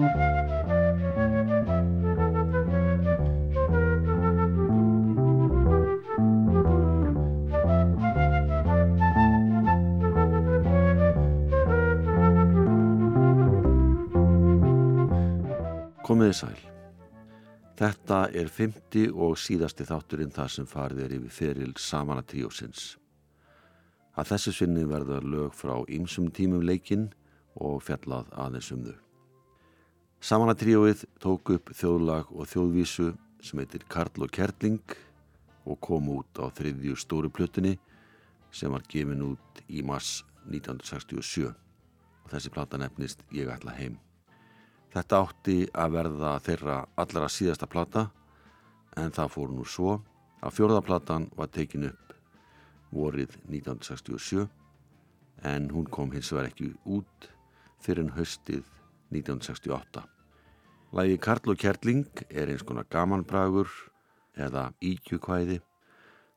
Komiði sæl. Þetta er fymti og síðasti þátturinn þar sem farið er yfir feril samana tríósins. Að þessu sinni verða lög frá ýmsum tímum leikinn og fjallað aðeins um þau. Samana tríóið tók upp þjóðlag og þjóðvísu sem heitir Karl og Kerling og kom út á þriðju stóru plötunni sem var gefin út í mars 1967 og þessi plata nefnist Ég ætla heim. Þetta átti að verða þeirra allra síðasta plata en það fór nú svo að fjörðaplatan var tekin upp vorið 1967 en hún kom hins vegar ekki út fyrir höstið 1968. Lægi Karl og Kjerling er eins konar gamanbragur eða íkjukvæði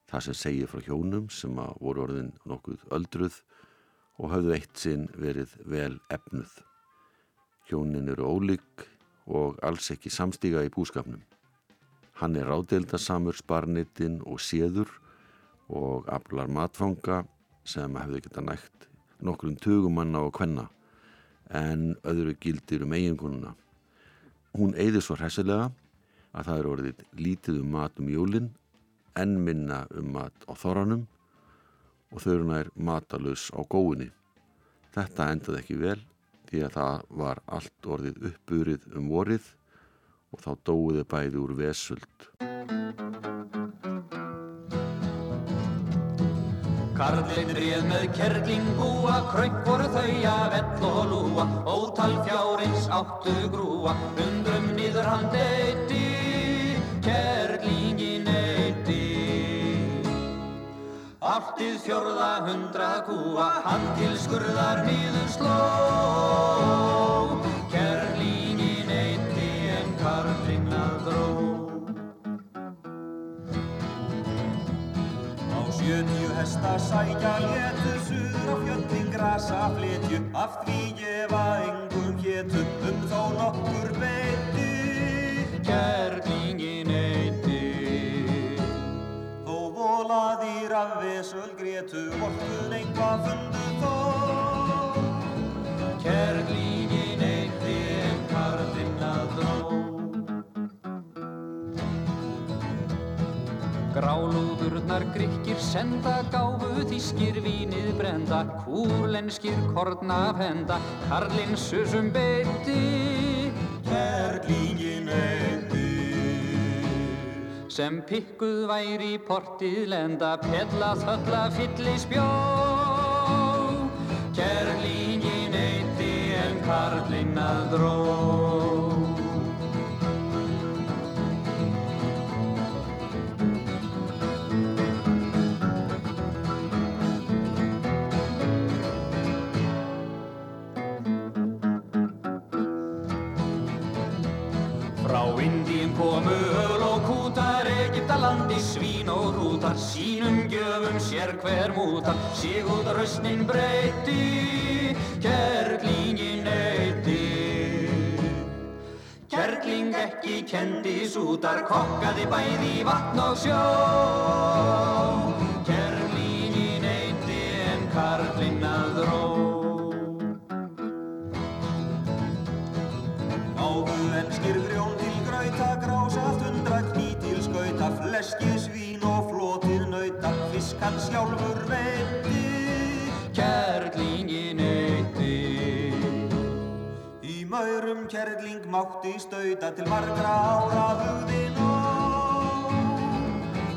það sem segir frá hjónum sem að voru orðin nokkuð öldruð og hafðu eitt sinn verið vel efnuð. Hjónin eru ólík og alls ekki samstíga í búskapnum. Hann er ráðdeildasamur sparnitinn og séður og aflar matfanga sem hefði geta nægt nokkrum tugumanna og kvenna en öðru gildir um eiginkonuna. Hún eigði svo hressilega að það eru orðið lítið um mat um jólinn en minna um mat á þoranum og þau eru nær matalus á góðunni. Þetta endaði ekki vel því að það var allt orðið uppburið um vorið og þá dóiði bæði úr vesult. Karlinn réð með kerling búa, krökk voru þau að vell og lúa, ótal fjárins áttu grúa, undrum nýður hann deiti, kerlingin eiti. Alltið fjörða hundra kúa, hann til skurðar nýður sló, sjötíu hesta sækja létu, suður á fjöllin grasa fletju, af því gefa engum hétu, um þó nokkur beiti. Kerlingin eiti. Þó volaðir af vesöl grétu, vortun einhvað fundu þó. Kerlingin Grálúðurnar grykkir senda gáfu þýskir vínið brenda, kúlenskir korna af henda, karlinn susum beiti. Kerlingin eiti. sem pikkuð væri portið lenda pella þölla fylli spjó Kærlingin eiti en karlinn að dró sínum gjöfum sér hver mútar, sigúð röstnin breyti, kerlingin eiti. Kerling ekki kendi sútar, kokkaði bæði vatn og sjó. Fiskan sjálfur veiti. Kerlingin eiti. Í maurum kerling mátti stauta til margra ára hugðin og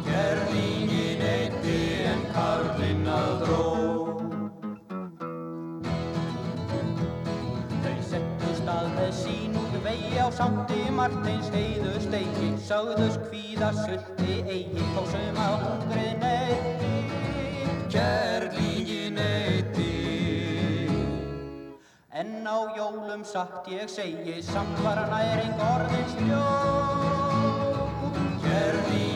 Kerlingin eiti en karlinn á sátti Marteins heiðu steigi, sögðust kvíða sulti eigi, þó sem að hungrið neyti. Kerlingin eiti. En á jólum satt ég segi, samt var næring orðins ljó. Kerlingin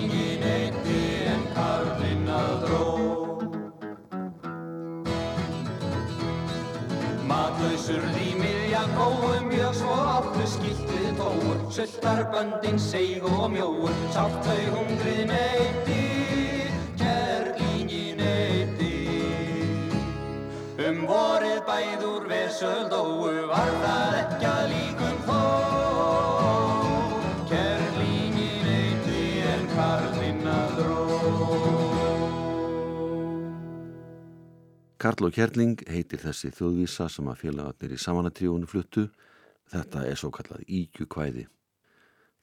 Matlausur í miðjan góðum mjög svo áttu skil sultar böndin seig og mjóur, sátt þau hungrið neyti, kerlingin neyti. Um vorið bæður vesöld óu, var það ekki að líkum Karl og Kjerling heitir þessi þjóðvísa sem að félagarnir í samanatríunum fluttu. Þetta er svo kallað íkjukvæði,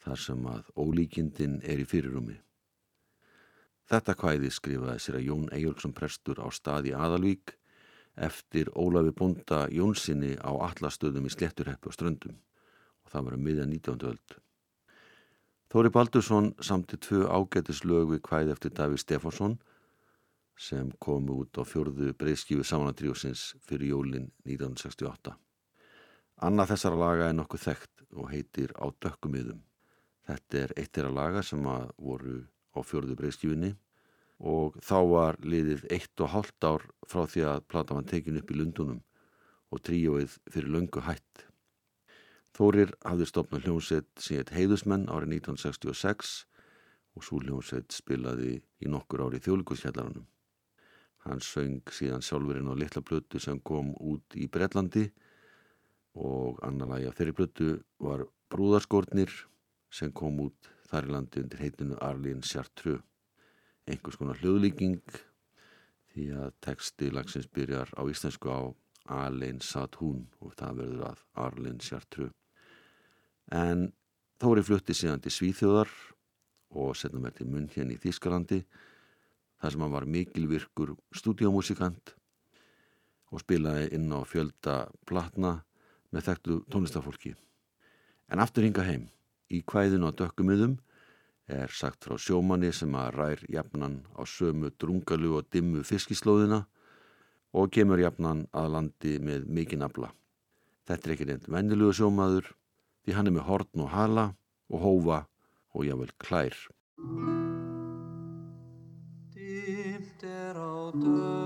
þar sem að ólíkindin er í fyrirrumi. Þetta kvæði skrifaði sér að Jón Eyjólfsson prestur á stað í Aðalvík eftir Ólafi Bonda Jónssoni á allastöðum í Sletturheppu og Ströndum og það var að miðja 19. öld. Þóri Baldursson samti tvö ágætislög við kvæði eftir Davíð Stefánsson sem komu út á fjörðu breyðskífu samanatríusins fyrir jólin 1968. Annað þessara laga er nokkuð þekkt og heitir Á dökkumiðum. Þetta er eitt þeirra laga sem voru á fjörðu breyðskífunni og þá var liðið eitt og hálft ár frá því að plata var tekin upp í Lundunum og tríóið fyrir löngu hætt. Þórir hafði stopnað hljómsett sem heit Heiðusmenn árið 1966 og svo hljómsett spilaði í nokkur ári þjóðlíkuskjallarunum. Hann söng síðan sjálfurinn á litla plötu sem kom út í Breitlandi og annar lagi af þeirri plötu var Brúðarskórnir sem kom út þar í landi undir heitinu Arlín Chartreux. Einhvers konar hljóðlíking því að texti lagsins byrjar á íslensku á Alein satt hún og það verður að Arlín Chartreux. En Þóri flutti síðan til Svíþjóðar og setnum verið til munn hérna í Þískalandi þar sem hann var mikilvirkur stúdíómusikant og spilaði inn á fjölda platna með þekktu tónlistafólki. En aftur hinga heim, í kvæðinu á dökkumiðum er sagt frá sjómanni sem að rær jafnan á sömu drungalu og dimmu fiskislóðina og kemur jafnan að landi með mikinn afla. Þetta er ekki reynd vennilugu sjómaður því hann er með hortn og hala og hófa og jável klær. Er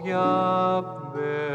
Þóri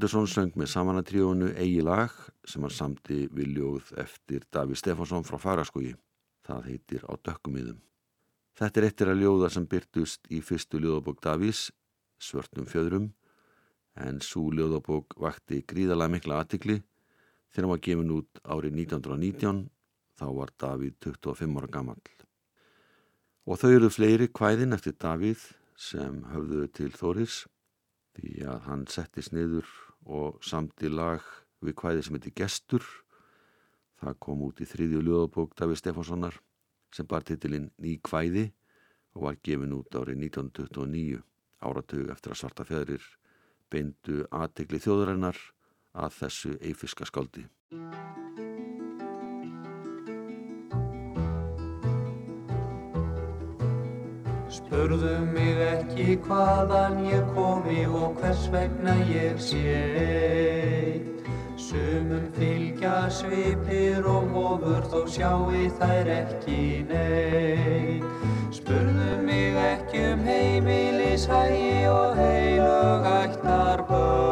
Baldursson söng með samanatríónu Egi lag sem hann samti við ljóð eftir Daví Stefánsson frá Faraskógi. Það heitir Á dökkumiðum. Þetta er eittir að ljóða sem byrtust í fyrstu ljóðabók Davís, Svörtum fjöðrum, en svo ljóðabók vakti gríðalega mikla aðtikli þegar hann var gefin út árið 1919, þá var Davíð 25 ára gammal. Og þau eru fleiri kvæðin eftir Davíð sem höfðu til Þóris því að hann settist niður og samti lag við hvæði sem heiti Gestur. Það kom út í þriðju ljóðabók Davíð Stefánssonar sem bar titilinn Ný hvæði og var gefin út árið 1929 áratug eftir að svarta fjæðrir beindu aðtegli þjóðurinnar að þessu eifiska skáldi Spurðu mig ekki hvaðan ég komi og hvers vegna ég sé. Sumum fylgja svipir og móður þó sjáu þær ekki neitt. Spurðu mig ekki um heimilishægi og heilug ættar börn.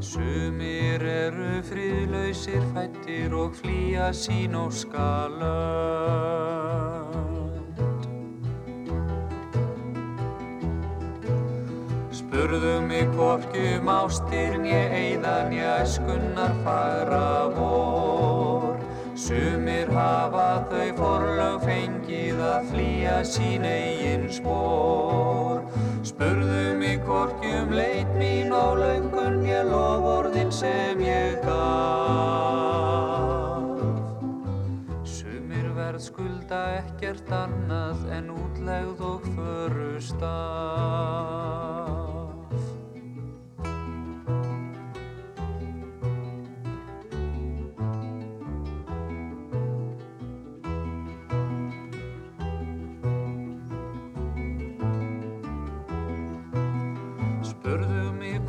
Sumir eru fríðlausir fættir og flýja sín og skalöð. Spurðu mig hvorkum ástir nje eiðan ég æskunnar fagra vor. Sumir hafa þau forlög fengið að flýja sín eigin spór. Spurðu mig hvorkum leit mín og laungun ég lofórðin sem ég gaf. Sumir verð skulda ekkert annað en útlegð og förustaf.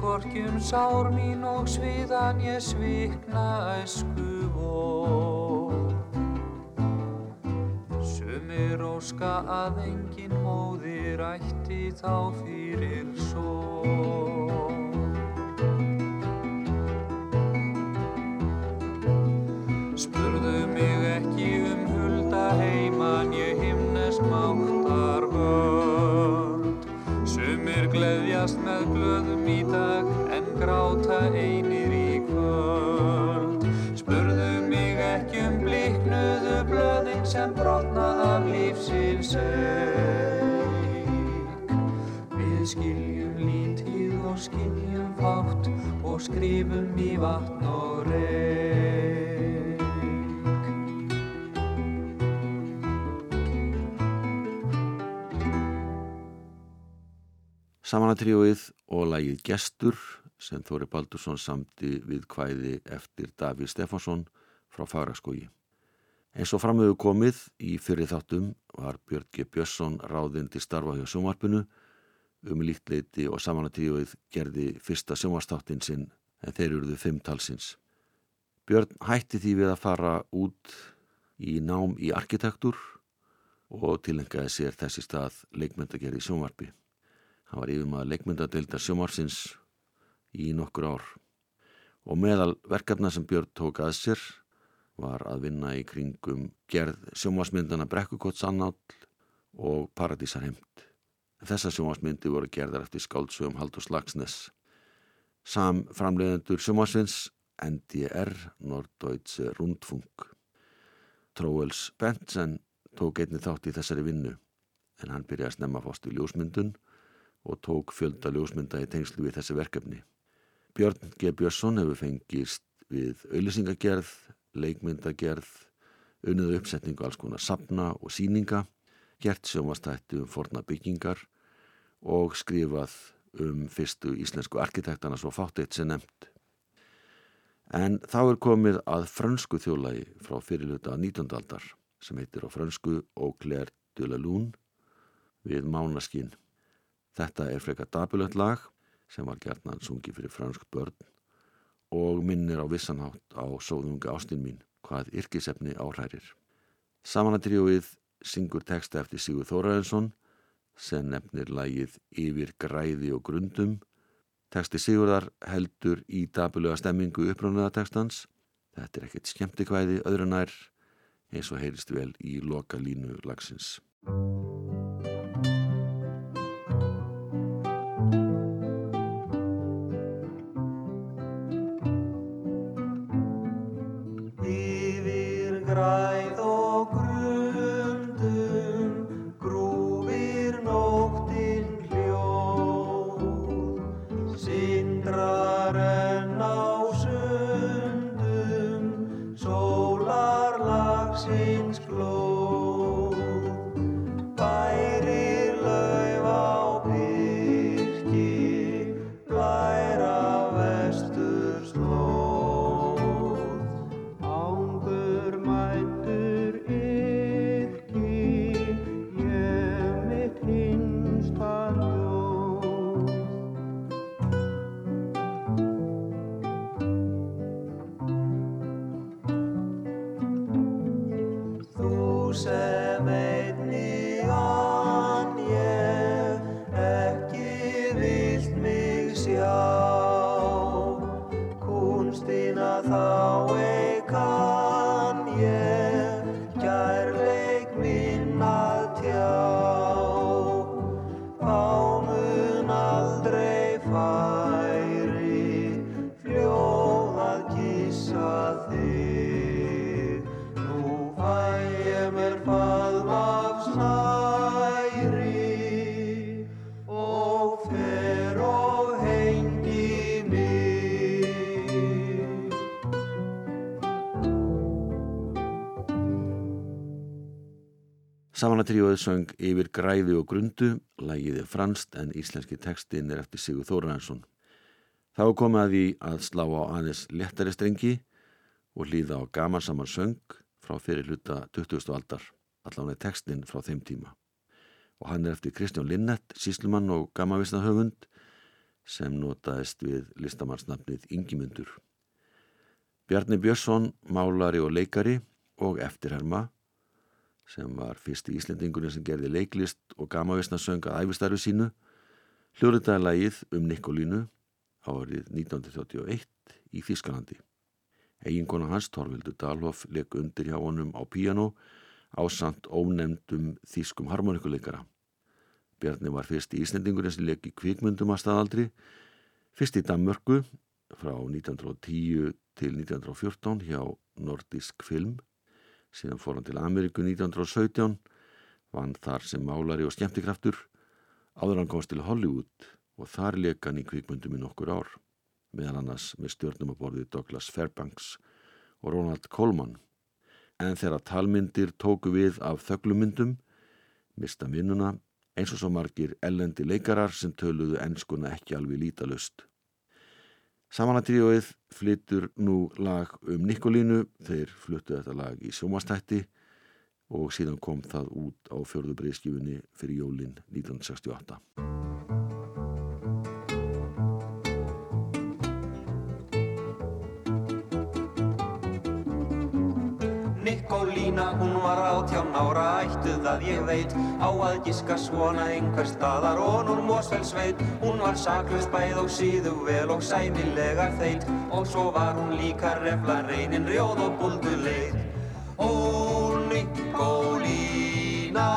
Hvorkjum sár mín og sviðan ég svikna æsku vor. Sumir óska að engin móðir ætti þá fyrir skrifum í vatn og reik Samanatríóið og lægið Gestur sem Þóri Baldursson samti við kvæði eftir Davíð Stefánsson frá Fagraskógi. Eins og framöfu komið í fyrir þáttum var Björn G. Björnsson ráðinn til starfa hjá sjómarpinu um lítleiti og samanatríóið gerði fyrsta sjómarstáttin sinn en þeir eruðu fimm talsins. Björn hætti því við að fara út í nám í arkitektur og tilengaði sér þessi stað leikmyndagerði sjómarpi. Hann var yfirmaður leikmyndadeildar sjómarsins í nokkur ár og meðal verkefna sem Björn tók að sér var að vinna í kringum gerð sjómarsmyndana Brekkukotts annáll og Paradísarheimt. Þessa sjómasmyndi voru gerðar eftir skáldsögum Haldur Slagsnes. Sam framleiðendur sjómasvins NDR, Norddeutsche Rundfunk. Tróels Bentsen tók einni þátt í þessari vinnu en hann byrjaði að snemma fást í ljósmyndun og tók fjölda ljósmynda í tengslu við þessi verkefni. Björn G. Björnsson hefur fengist við auðlisingagerð, leikmyndagerð, unniðu uppsetningu alls konar sapna og síninga, gert sjómastættu um forna byggingar og skrifað um fyrstu íslensku arkitektana svo fátt eitt sem nefnt. En þá er komið að frönsku þjólaði frá fyrirluta 19. aldar sem heitir á frönsku Au clair de la lune við mánaskinn. Þetta er frekar dabulönt lag sem var gertnan sungi fyrir fransk börn og minnir á vissanhátt á sóðunga ástinn mín hvað yrkisefni áhærir. Samanatríuið syngur texta eftir Sigur Þóraðinsson sem nefnir lagið Yfir græði og grundum Teksti Sigurðar heldur í dabulega stemmingu uppránaða tekstans. Þetta er ekkert skemmtikvæði öðru nær eins og heyrist vel í loka línu lagsins. Samanatríóið söng yfir græði og grundu, lægiði franst en íslenski tekstin er eftir Sigur Þóraðarsson. Þá komið að slá á aðeins lettari strengi og hlýða á gamansaman söng frá fyrir hluta 20. aldar, allavega tekstin frá þeim tíma. Og hann er eftir Kristján Linnett, síslumann og gamavisnahöfund sem notaðist við listamannsnafnið Ingimundur. Bjarni Björnsson, málari og leikari og eftirherma sem var fyrsti Íslendingurinn sem gerði leiklist og gamavisna söngað æfistarfi sínu, hljóriðdaði lagið um Nikolínu árið 1931 í Þískalandi. Eginkona hans, Torvildur Dalhoff, leik undir hjá honum á píjano á samt ónemdum þýskum harmonikuleikara. Bjarni var fyrsti Íslendingurinn sem leik í kvikmyndum að staðaldri, fyrst í Danmörku frá 1910 til 1914 hjá Nordisk Film síðan fór hann til Ameríku 1917 vann þar sem málari og skemmtikraftur. Áður hann komst til Hollywood og þar leka hann í kvikmyndum í nokkur ár meðan annars með stjórnum að borði Douglas Fairbanks og Ronald Coleman. En þegar talmyndir tóku við af þöglumyndum mista vinnuna eins og svo margir ellendi leikarar sem töluðu ennskuna ekki alveg lítalust Samanatríóið flyttur nú lag um Nikolínu, þeir fluttu þetta lag í sjómastætti og síðan kom það út á fjörðu breyðskifunni fyrir jólinn 1968. Nína, hún var átján ára ættuð að ég veit. Á að giska svona einhver staðar og núr Mosfellsveit Hún var saklust bæð og síðu vel og sæmilega þeit. Og svo var hún líka refla reyninn rjóð og bulduleið Ó, Nikolína,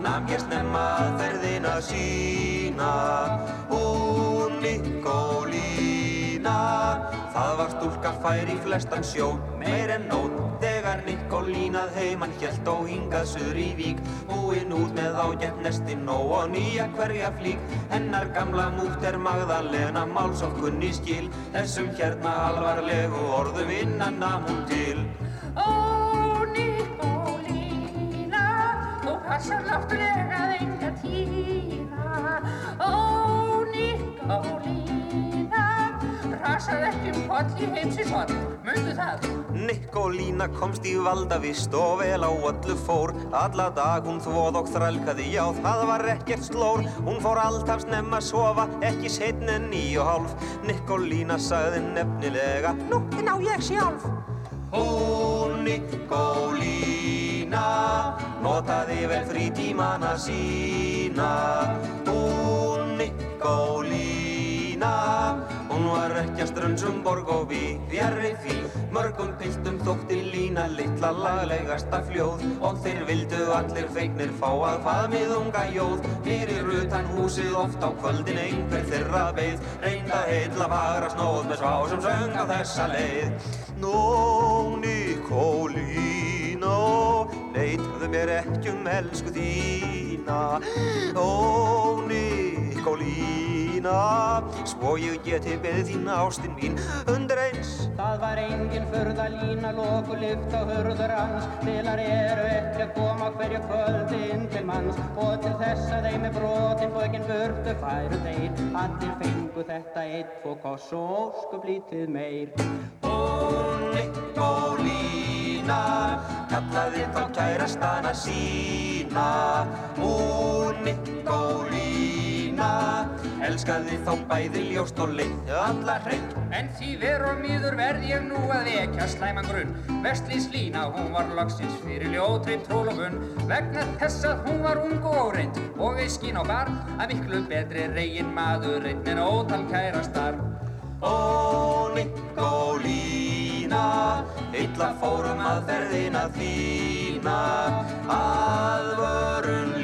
nam ég snemma að ferðin ástina sína. Hún Það var stúlka fær í flestan sjó Meir en nót Þegar Nikolínað heimann hjælt og hingað suður í vík. Búinn út með ágætt nestin og nýja hverja flík. Hennar gamla mútt er Magdalena máls og kunni skil. Þessum hérna alvarlegu orðum innan nam hún til. Ó, Nikolína, þú passar náttúrulega enga í heimsins horn, mundu það. Nikolína komst í valdavist og vel á öllu fór. Alla dag hún þvoð og þrælkaði, já það var ekkert slór. Hún fór alltaf snemma að sofa, ekki setn en og hálf. Nikolína sagði nefnilega, nú, þinn á ég sjálf. Hún Nikolína notaði vel frítímana sína. Hún Nikolína Hún var ekki að strönsum borg og við fjarrri því. Mörgum piltum þótti lína litla laglegasta fljóð. Og þeir vildu allir feiknir fá að faðmið unga jóð. Fyrir utan húsið oft á kvöldin einhver þeirra beið. Reynda heilla fagra snóð með svá sem söng á þessa leið. Nó, Nikolína, neitaðu mér ekki um elsku þína. Ó, Nikolína, svo ég geti beðið þín ástin mín undir eins. Það var engin furða lína loku lyft á hurður hans. Tilar eru ekki að koma hverju kvöldi inn til manns. Og til þess að þeim er brotin bókin burtu færu þeir. Allir fengu þetta eitt og koss og óskup lítið meir. Hún Nikolína kallaði þá kærastana sína. Hún Nikolína elskaði þá bæði ljóst og leitt alla hreint En því veru og mýður verð ég nú að vekja slæman grunn. Vestlís Lína, hún var loksins fyrir ljótrið trólofun. Vegna þess að hún var ung og óreind og ei skín á bar að miklu betri reygin maður einn en ótal kærastar. Ó Nikolína, illa fórum að ferðina þína Aðvörun lína,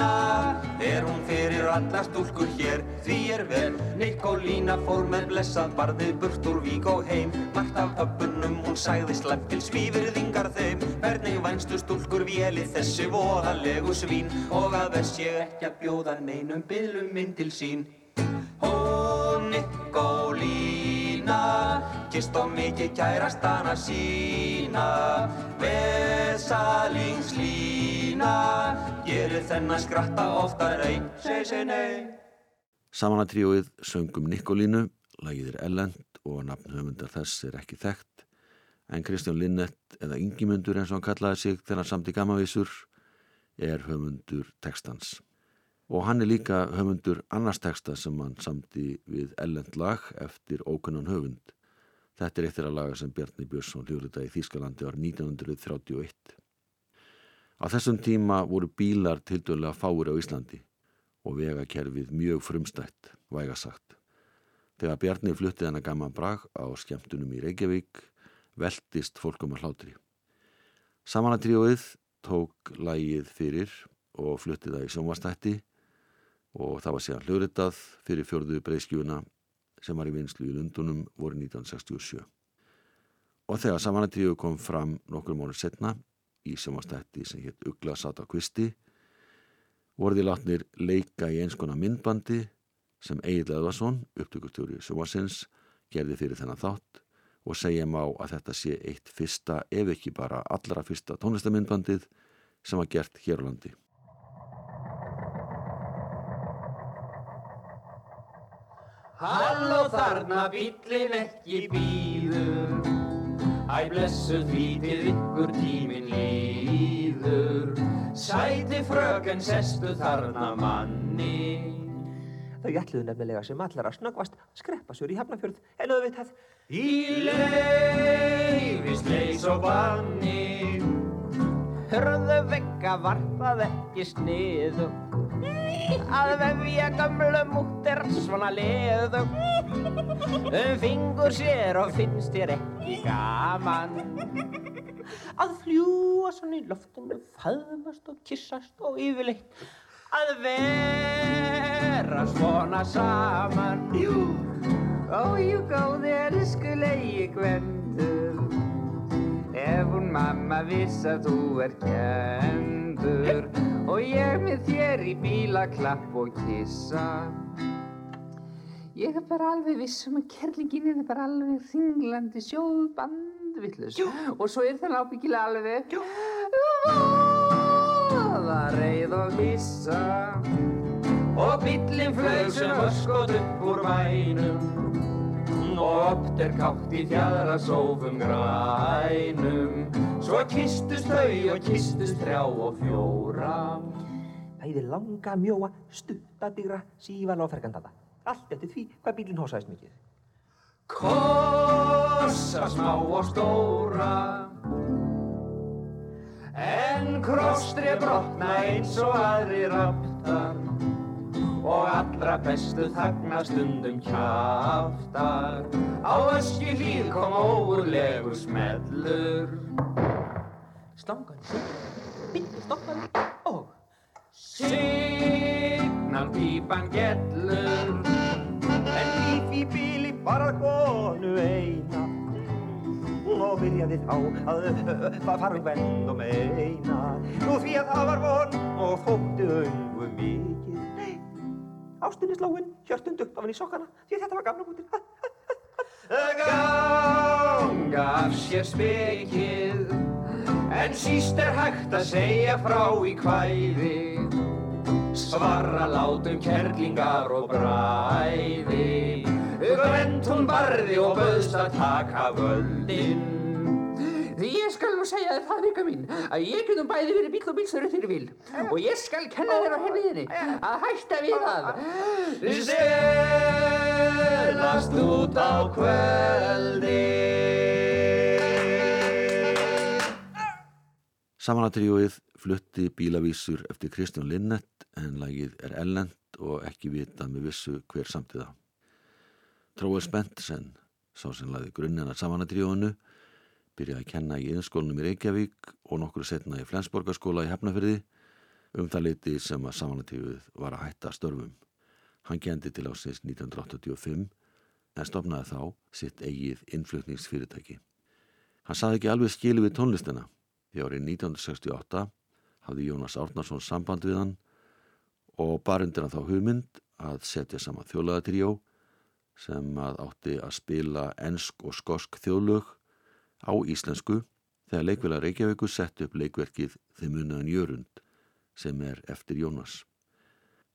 er hún fyrir alla stúlkur hér? Því er vel, Nikolína fór með blessað barðið burt úr vík og heim. Margt af öppunum hún sagði slepp til svífirðingar þeim. Hvernig vænstu stúlkur véli þessi voðalegu svín? Og að þess ég ekki að bjóða neinum bylum inn til sín. Ó Nikolína, kist og mikið kærastana sína Vesalingslína, gerir þennan skratta oftar ei, seg seg nei Samanatríóið söngum Nikolínu, lagið er ellend og nafnhöfundar þess er ekki þekkt en Kristján Linnett eða Ingimundur eins og hann kallaði sig þegar samt í gamavísur er höfundur textans. Og hann er líka höfundur annars texta sem hann samti við ellend lag eftir ókunnan höfund. Þetta er eitt þeirra laga sem Bjarni Björnsson hljóðrita í Þýskalandi ár 1931. Á þessum tíma voru bílar tildurlega fáir á Íslandi og vegakerfið mjög frumstætt, væga sagt. Þegar Bjarni fluttið hann að gamma brag á skemmtunum í Reykjavík, veltist fólkum að hlátri. Samanatríóið tók lægið fyrir og fluttið það í sjónvastætti og það var síðan hljóðritað fyrir fjörðu breyskjuna sem var í vinslu í Lundunum voru 1967. Og þegar samanatríóið kom fram nokkur mónu setna í sjónvastætti sem hétt Ugla Sata Kvisti voru því látnir leika í eins konar myndbandi sem Egil Eðvarsson, upptökustjóri sjómasins, gerði fyrir þennan þátt og segja má að þetta sé eitt fyrsta, ef ekki bara allra fyrsta tónlistamindbandið sem var gert hér á landi. Halló þarna bíllinn ekki býður Æ blessuð hvítið ykkur tíminn líður. Sæti fröken sestu þarna manni. Þau ætluðu nefnilega sem snöggvast að skreppa sér í Hafnarfjörð. En auðvitað Í leifisleis og banni. Hörðu vekka var það ekki sniðu Að vefja gamlu múttir svona leðu Um fingur sér og finnst þér ekki gaman. Að fljúa svona í loftinu, faðmast og kissast og yfirleitt. Að vera svona saman. Jú, ó jú góði elskulegi gvendur. Ef hún mamma viss að þú er kendur Og ég með þér í bílaklapp og kissa Ég er bara alveg viss um að kerlingin er bara alveg ringlandi sjóðbandvillus og svo er það ábyggilega alveg voða reið og hissa. Og bíllinn flög sem öskot upp úr bænum og oft er kátt í fjara sófum grænum svo kistust þau og kistust þrjá og fjóra Bæði langa, mjóa, stutta, digra, sívala og fergandata. Allt eftir því hvað bílinn hósaðist mikið. Kossa smá og stóra En krosstri brotna eins og aðri raftar Og allra bestu þagna stundum kjaftar. Á öski hlýð kom óurlegur smellur. Slangan, bílinn stoppaði og Signalpípan gellur. En í því bíli bara konu eina. Og byrjaði þá að uh, fara um vend og meina Nú því að það var von og þótti öngu mikið ástinni sláinn, hjörtun dukt ofan í sokkana Því þetta var gamla bútin Ganga af sér spekið En síst er hægt að segja frá í kvæði. Svarra látum kerlingar og bræði. Gvend hún barði og böðst að taka völdin Ég skal nú segja þér það vika mín að ég get nú bæði verið bíl og bílstöru fyrir bíl. Og ég skal kenna þér á henniðinni að hætta við að Stelast út á kveldi Samanatríóið flutti bílavísur eftir Kristján Linnett en lagið er ellend og ekki vitað með vissu hver samtíða. Tróður Spensen, sá sem lagði grunnina samanatríóinu, byrjaði að kenna í innskólanum í Reykjavík og nokkru setna í Flensborgarskóla í Hefnafyrði um það leiti sem að samanatríóið var að hætta störfum. Hann kendi til ásins 1985 en stopnaði þá sitt eigið innflutningsfyrirtæki. Hann saði ekki alveg skilu við tónlistina því árið 1968 hafði Jónas Árnarsson samband við hann og barundir hann þá hugmynd að setja saman þjólaðatríó sem að átti að spila ensk og skosk þjóðlög á íslensku þegar leikvila Reykjavíku sett upp leikverkið Þið munaðan Jörund sem er eftir Jónas.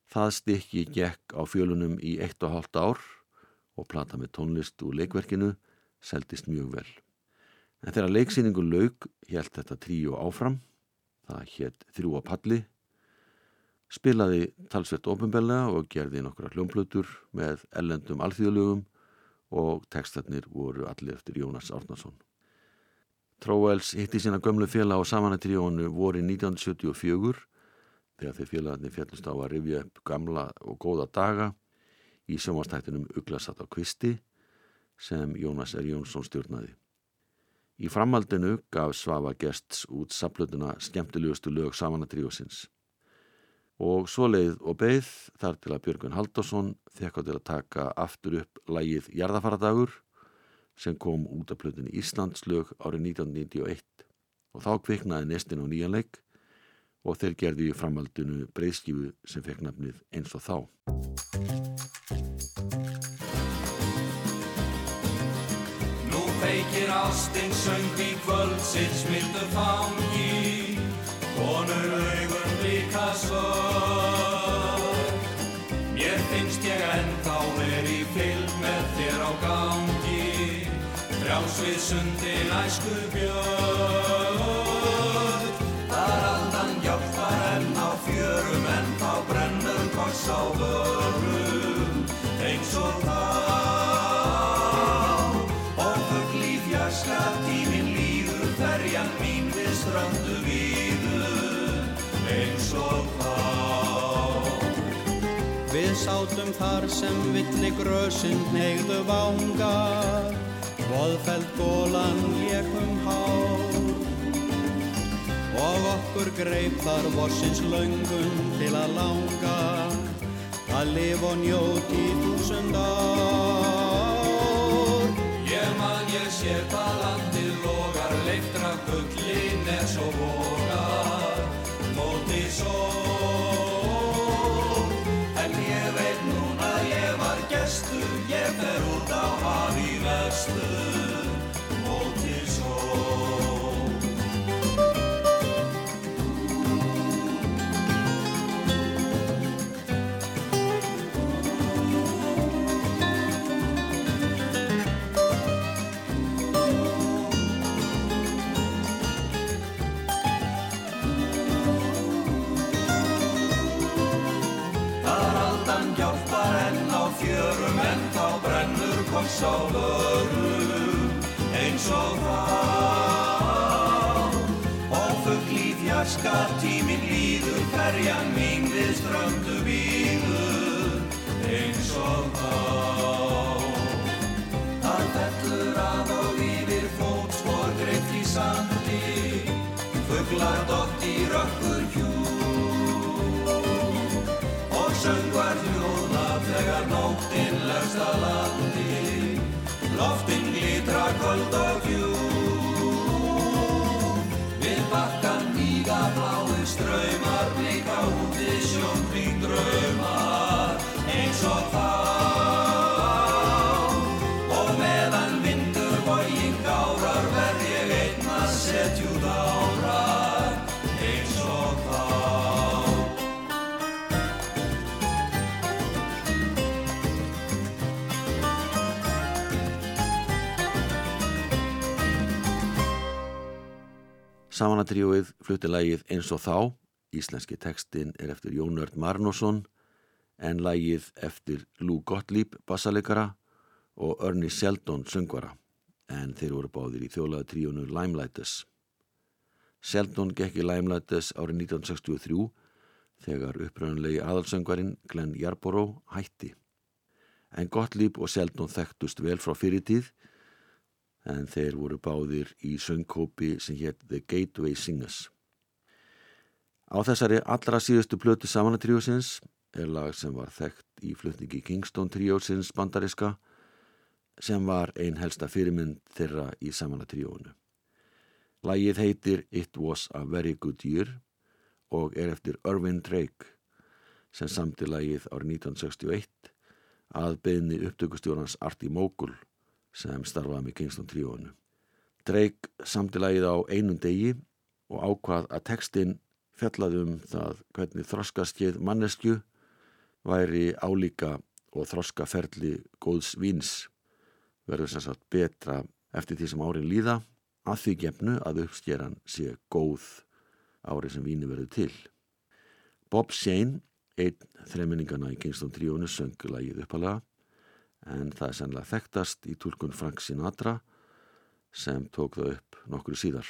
Það stykki gekk á fjölunum í eitt og halvt ár og plata með tónlist úr leikverkinu seldist mjög vel. En þegar leiksýningu laug held þetta tríu áfram, það hétt þrjú á palli, spilaði talsvett ofinbellega og gerði nokkra hljómblutur með ellendum alþjóðlögum og textarnir voru allir eftir Jónas Árnason. Tróels hitti sína gömlu félag á samanatríónu voru 1974 þegar þeir félagarnir fjallust á að rifja upp gamla og góða daga í sjómanstættinum Uglasat á Kvisti sem Jónas R. Jónsson stjórnaði. Í framhaldinu gaf Svafa Gests út saplutuna skemmtilegustu lög samanatríósins. Og svo leið og beigð þar til að Björgun Haldarsson þekka til að taka aftur upp lægið Jarðafaradagur sem kom út af plötunni Íslandslög árið 1991 og þá kviknaði nestin á nýjanleik og þeir gerði í framhaldinu breyðskifu sem fekk nafnið eins og þá. Nú feikir ástinn söng í kvöldsins mildu fangi. Konur augun líka svör Frjálsvið sundin æsku björn Þar aldan hjálpar enn á fjörum en þá brennur koss á vörum. Eins og þá. Og fugl í fjarska tíminn líður ferjan mín við ströndu víður. Eins og þá. Við sátum þar sem villi grösinn hneigðu vangar, voðfeld gólan lékum hár. og okkur greip þar vorsins laungun til að langa að lifa og njóti þúsund ár. Ég man ég sé hvað landið logar, leiftra gullin er svo vogar, á vörum eins og þá og fuggl í fjarska tíminn líður ferjan mín við ströndu bíður eins og þá Það fellur að og yfir fótspor greitt í sandi fugglar dott í rökkur hjú og söngvar hljóða þegar nóttinn lögst að loftin glitra köld og hjú við bakkan víga blái ströymar blika úti sjónkring draumar. Eins og þá Samanatríóið flutti lægið eins og þá, íslenski textin er eftir Jón Örd Marnosson en lægið eftir Lou Gottlieb bassalegara og Ernie Seldon söngvara en þeir voru báðir í þjólaða tríónu Limelighters. Seldon gekk í Limelighters árið 1963 þegar uppröðunlegi aðalsöngvarinn Glenn Yarborough hætti. En Gottlieb og Seldon þekktust vel frá fyrirtíð en þeir voru báðir í söngkópi sem hétt The Gateway Singers. Á þessari allra síðustu plötu samanatríósins er lag sem var þekkt í flutningi Kingston tríósins bandariska sem var ein helsta fyrirmynd þeirra í samanatríónu. Lagið heitir It Was a Very Good Year og er eftir Irvin Drake sem samti lagið árið 1961 að beðni upptökustjórnans Arti Mókul sem starfaði með Kingston tríónu. Drake samti lagið á einum degi og ákvað að textin fjallaði um það hvernig þroskaskeið mannesku væri álíka og þroskaferli góðs víns verður sem sagt betra eftir því sem árin líða að því gefnu að uppskeran sé góð árið sem víni verður til. Bob Shane, einn þreiminningana í Kingston tríónu, söngu lagið uppalega en það er sennilega þekktast í tólkun Frank Sinatra sem tók það upp nokkru síðar.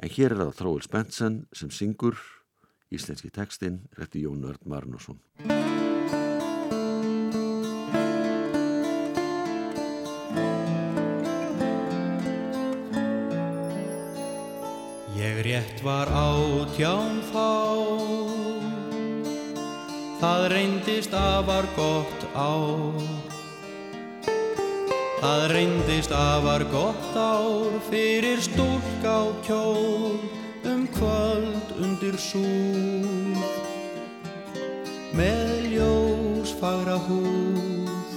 En hér er það Tróil Spensen sem syngur íslenski textin eftir Jón Örd Marnosson. Ég rétt var átján þá Það reyndist afar gott ár Það reyndist afar gott ár fyrir stúlk á kjól um kvöld undir súð. Með ljós fagra húð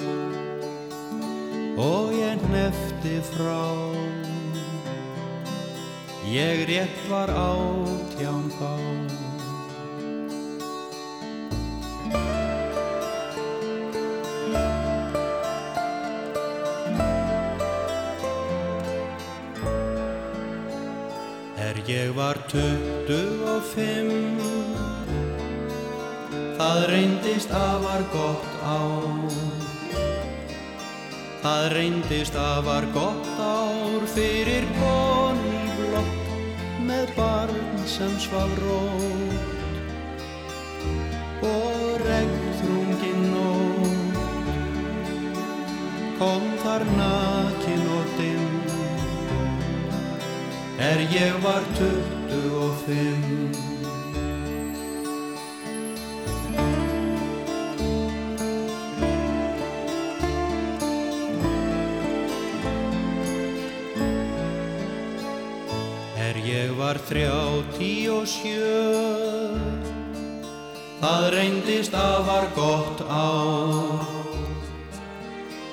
og ég nefti frá. Ég rétt var átján þá ég var tuttugu og fimm. Það reyndist afar gott ár Það reyndist afar gott ár fyrir koni í blokk með barn sem svaf rót og regnþrungin nót kom þar nakin er ég var tuttugu og fimm. Er ég var þrjáti og sjö. Það reyndist að var gott ár.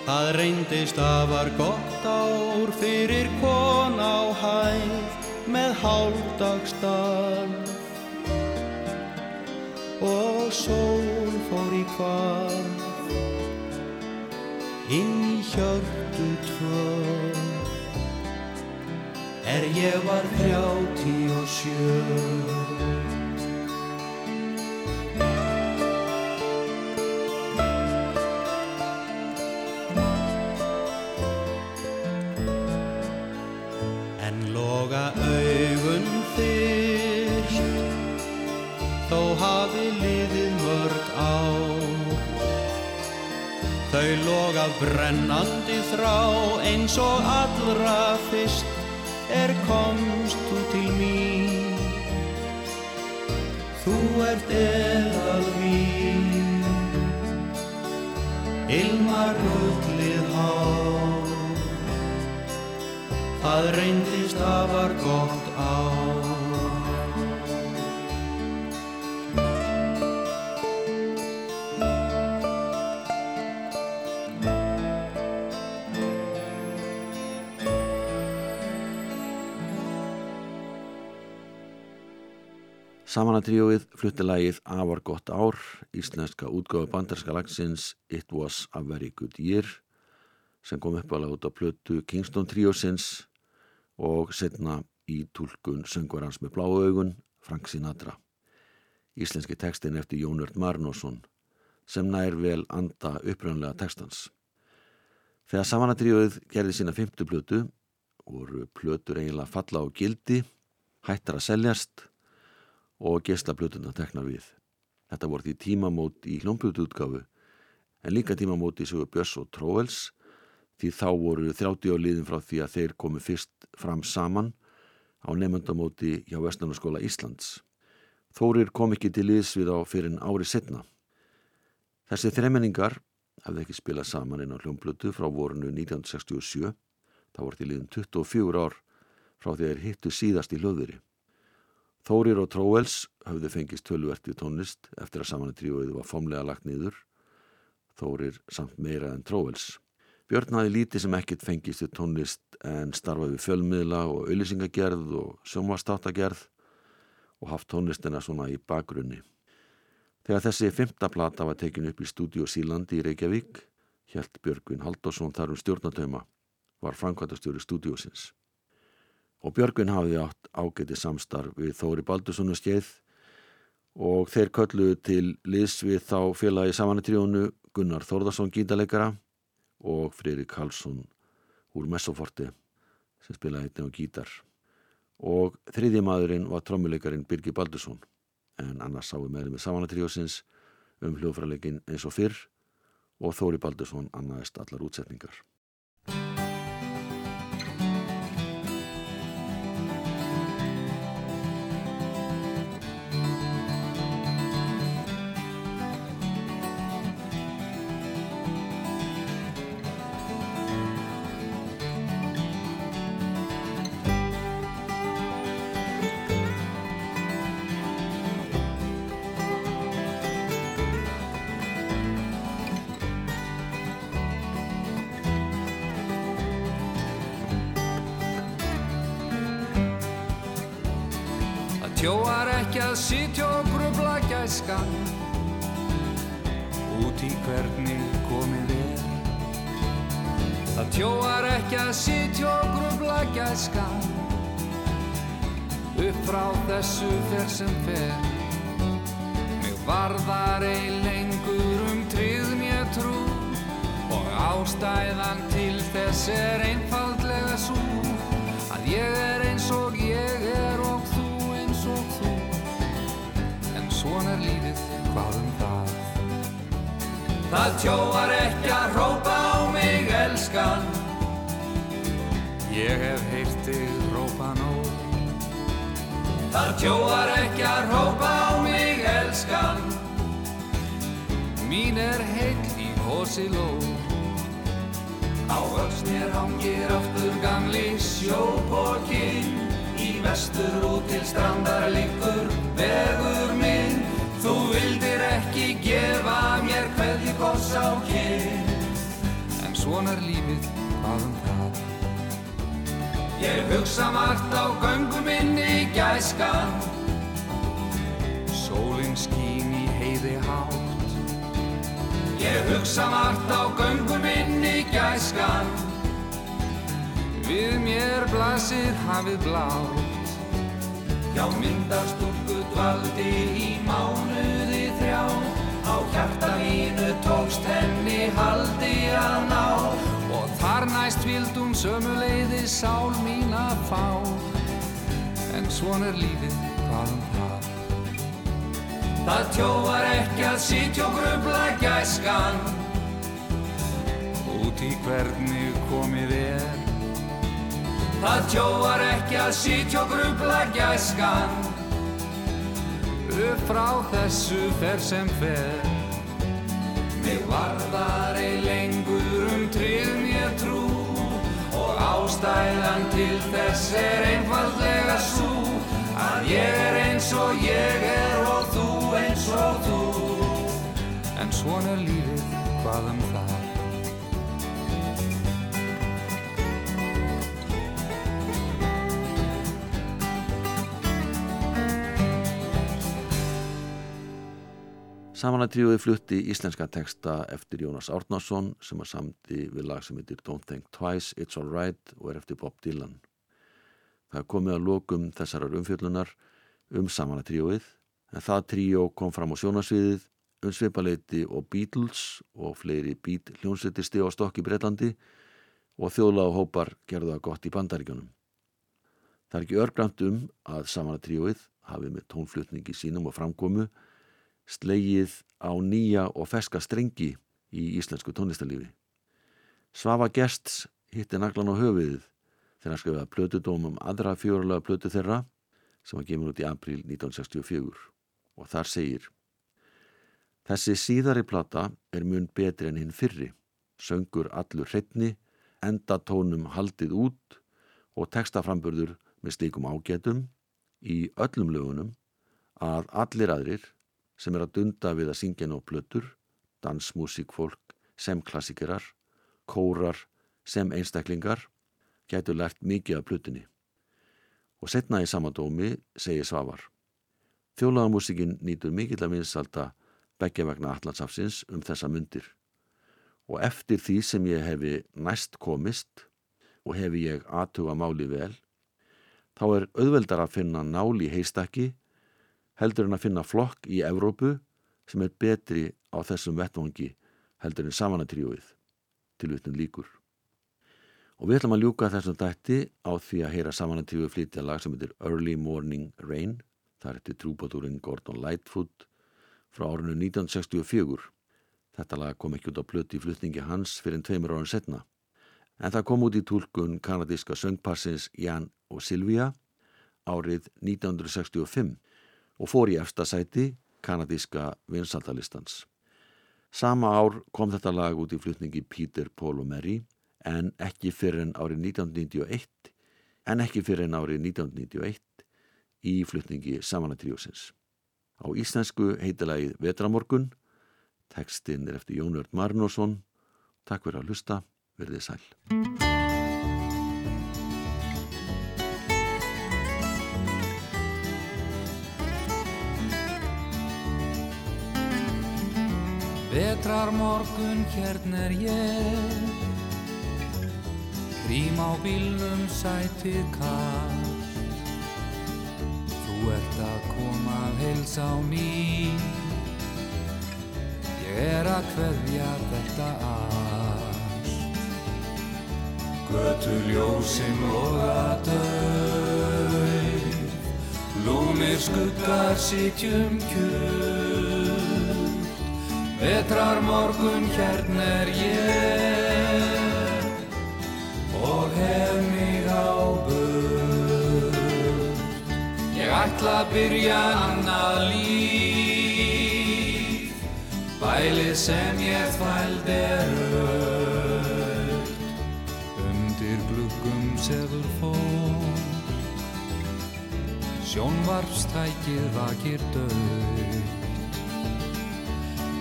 Það reyndist að var gott ár fyrir kon á hæð með hálfdagstarf og sól fór í kvarf inn í hjörtu tvö. Er ég var þrjáti og sjö af brennandi þrá eins og allra fyrst er komst þú til mín. Þú ert eðal mín. Ilmar gullið há Það reyndist að var gott á Samanatríóið flutti lægið Afar gott ár, íslenska útgáðu bandarska lagsins It was a very good year sem kom upp alveg út á plötu Kingston tríósins og setna í tólkun söngvarans með bláu augun Frank Sinatra. Íslenski tekstin eftir Jónurt Marnosson sem nær vel anda upprönlega tekstans. Þegar Samanatríóið gerði sína fymtu plötu voru plötur eiginlega falla á gildi, hættar að seljast og gestablutuna teknar við. Þetta voru því tímamót í hljómbututgáfu en líka tímamót í sögu Björns og Tróvels því þá voru 30 á liðin frá því að þeir komu fyrst fram saman á nefndamóti hjá Vestnarnaskóla Íslands. Þórir kom ekki til liðs við á fyrir en ári setna. Þessi þremenningar hafði ekki spilað saman inn á hljómblutu frá vorunu 1967, þá voru til liðin 24 ár frá því þeir hittu síðast í hljóðveri. Þórir og Tróels höfðu fengist tölvert við tónlist eftir að saman tríóið var fomlega lagt niður. Þórir samt meira en Tróels. Björn hafi lítið sem ekkit fengist við tónlist en starfaði við fjölmiðla og auðlisingagerð og sjómastáttagerð og haft tónlistina svona í bakgrunni. Þegar þessi fymta plata var tekin upp í stúdíu Sílandi í Reykjavík, helt Björgvin Haldásson þar um stjórnatöma, var framkvæmtastjóri stúdíusins og Björgvin hafði átt ágæti samstarf við Þóri Baldurssonu skeið og þeir kölluðu til liðs við þá félagi samanetríónu Gunnar Þórðarsson gítarleikara og Freyri Karlsson úr Messoforti sem spilaði einnig á gítar. Og þriðji maðurinn var trommuleikarin Birgir Baldursson en annars sáu meðlum með samanetríósins um hljófræleikin eins og fyrr og Þóri Baldursson annaðist allar útsetningar þessu fer sem fer. Mig varðar ei lengur um tryggð mér trú Og ástæðan til þess er einfaldlega svo Að ég er eins og ég er og þú svona er lífið, hvað um það? Það tjóar ekki að rópa á mig, elskan. Ég hef heyrt þig rópa nóg Það tjóar ekki að hrópa á mig elskan. Mín er heill í hosi ló. Á vöxnir hangir aftur gamli sjópokinn. Í vestur út til strandar liggur vegur minn. Þú vildir ekki gefa mér hverði koss á kinn. En svona er lífið, um það? Ég hugsa margt á göngum minni gæskan. Sólinn skín í heiði hátt. Ég hugsa margt á göngum minni gæskan. Við mér blasir hafið blátt. Já myndarstúrku dvaldi í mánuði þrjá. Á hjarta mínu tókst henni haldi að ná þar næst vildum sömuleiði sál mín að fá. En svon er lífið, hvað um það? Það tjóvar ekki að sitja og grubla gæskan. Út í hvernig komið er. Það tjóvar ekki að sitja og grubla gæskan. Upp frá þessu fer sem fer. Mig varðar ástæðan til þess er einfaldlega svo Að ég er eins og ég er og þú eins og þú. En svona lífið, hvað Samanatríuði flutti íslenska teksta eftir Jónas Árnason sem að samti við lag sem heitir Don't Think Twice, It's Alright og er eftir Bob Dylan. Það komið að lokum þessarar umfjöllunar um Samanatríuðið en það tríó kom fram á sjónasviðið um svipaleiti og Beatles og fleiri Beat hljónsveitir stíð á stokk í Breitlandi og þjóðláð hópar gerðu það gott í bandaríkjunum. Það er ekki örgrænt um að Samanatríuðið hafi með tónflutningi sínum og framkomu slegið á nýja og feska strengi í íslensku tónlistarlífi. Svafa Gests hitti naglan á höfuðið þegar hann skrifaði plötudóm um aðra fjórulega plötu þeirra sem var gemur út í april 1964 og þar segir Þessi síðari plata er mun betri en hinn fyrri, söngur allur hreitni, enda tónum haldið út og textaframburður með slíkum ágetum í öllum lögunum að allir aðrir sem er að dunda við að syngja ná plötur, dansmusíkfólk sem klassikerar, kórar sem einstaklingar, gætu lært mikið af plötunni. Og setna í samadómi segir Svavar. Þjólaðamúsikinn nýtur mikill að vinsalta begge vegna allansafsins um þessa myndir. Og eftir því sem ég hefi næst komist og hefi ég aðtuga máli vel, þá er auðveldar að finna náli heistakki heldur en að finna flokk í Evrópu sem er betri á þessum vettvangi heldur en samanatríuið til utnum líkur. Og við ætlum að ljúka þessum dætti á því að heyra samanatríuið flytja lag sem heitir Early Morning Rain, það er til trúbadúrin Gordon Lightfoot frá árinu 1964. Þetta lag kom ekki út á plöti í flutningi hans fyrir tveimur árun setna. En það kom út í tólkun kanadíska söngparsins Jan og Silvia árið 1965 og fór í efstasæti kanadíska vinsaldalistans. Sama ár kom þetta lag út í flutningi Peter, Paul og Mary en ekki fyrir en árið 1991 en ekki fyrir en árið 1991 í flutningi Samanatríusins. Á íslensku heitilagið Vetramorgun, tekstinn er eftir Jónvörd Marnósson. Takk fyrir að hlusta, verðið sæl. Vetrar morgun hérna er ég. Rím á bílnum sætið kallt Þú ert að koma að heilsa á ný Ég er að hverja þetta allt. Götu ljósinn loga döð Lúnir skuggar sitjum kjöld Vetrar morgun hérna er ég. Og hef mig á börn. Ég ætla að byrja annað líf. Bælið sem ég þvæld er öll Undir gluggum sefur fólk. Sjónvarpstækið vakir döð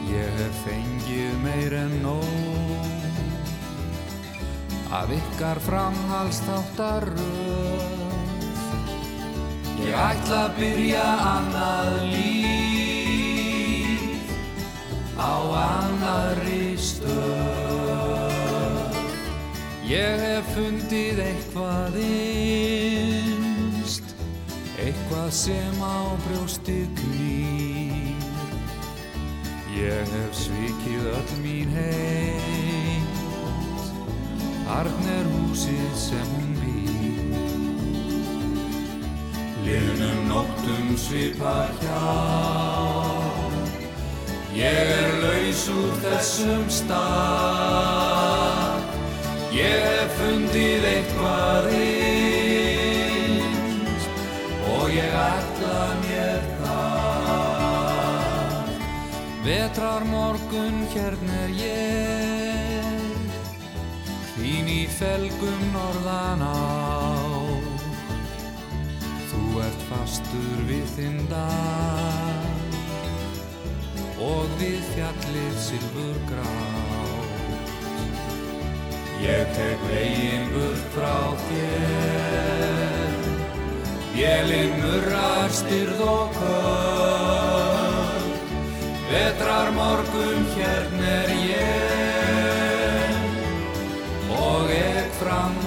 Ég hef fengið meir en nóg Af ykkar framhalsþáttaröð Ég ætla að byrja annað líf á annarri stöð. Ég hef fundið eitthvað innst, eitthvað sem á brjósti knýr. Ég hef svikið öll mín heit, Arn er húsið sem hún býr. Liðnum nóttum svipar hjá. Ég er laus úr þessum stað. Ég hef fundið eitthvað innst Vetrar morgun hérna er ég. Þín í felgum norðan á. Þú ert fastur við þinn dag og við fjallið silfur grátt. Ég tek veginn burt frá þér, vélinn murrar styrð og köld, Vetrar morgun hérna er ég. Og ekk fram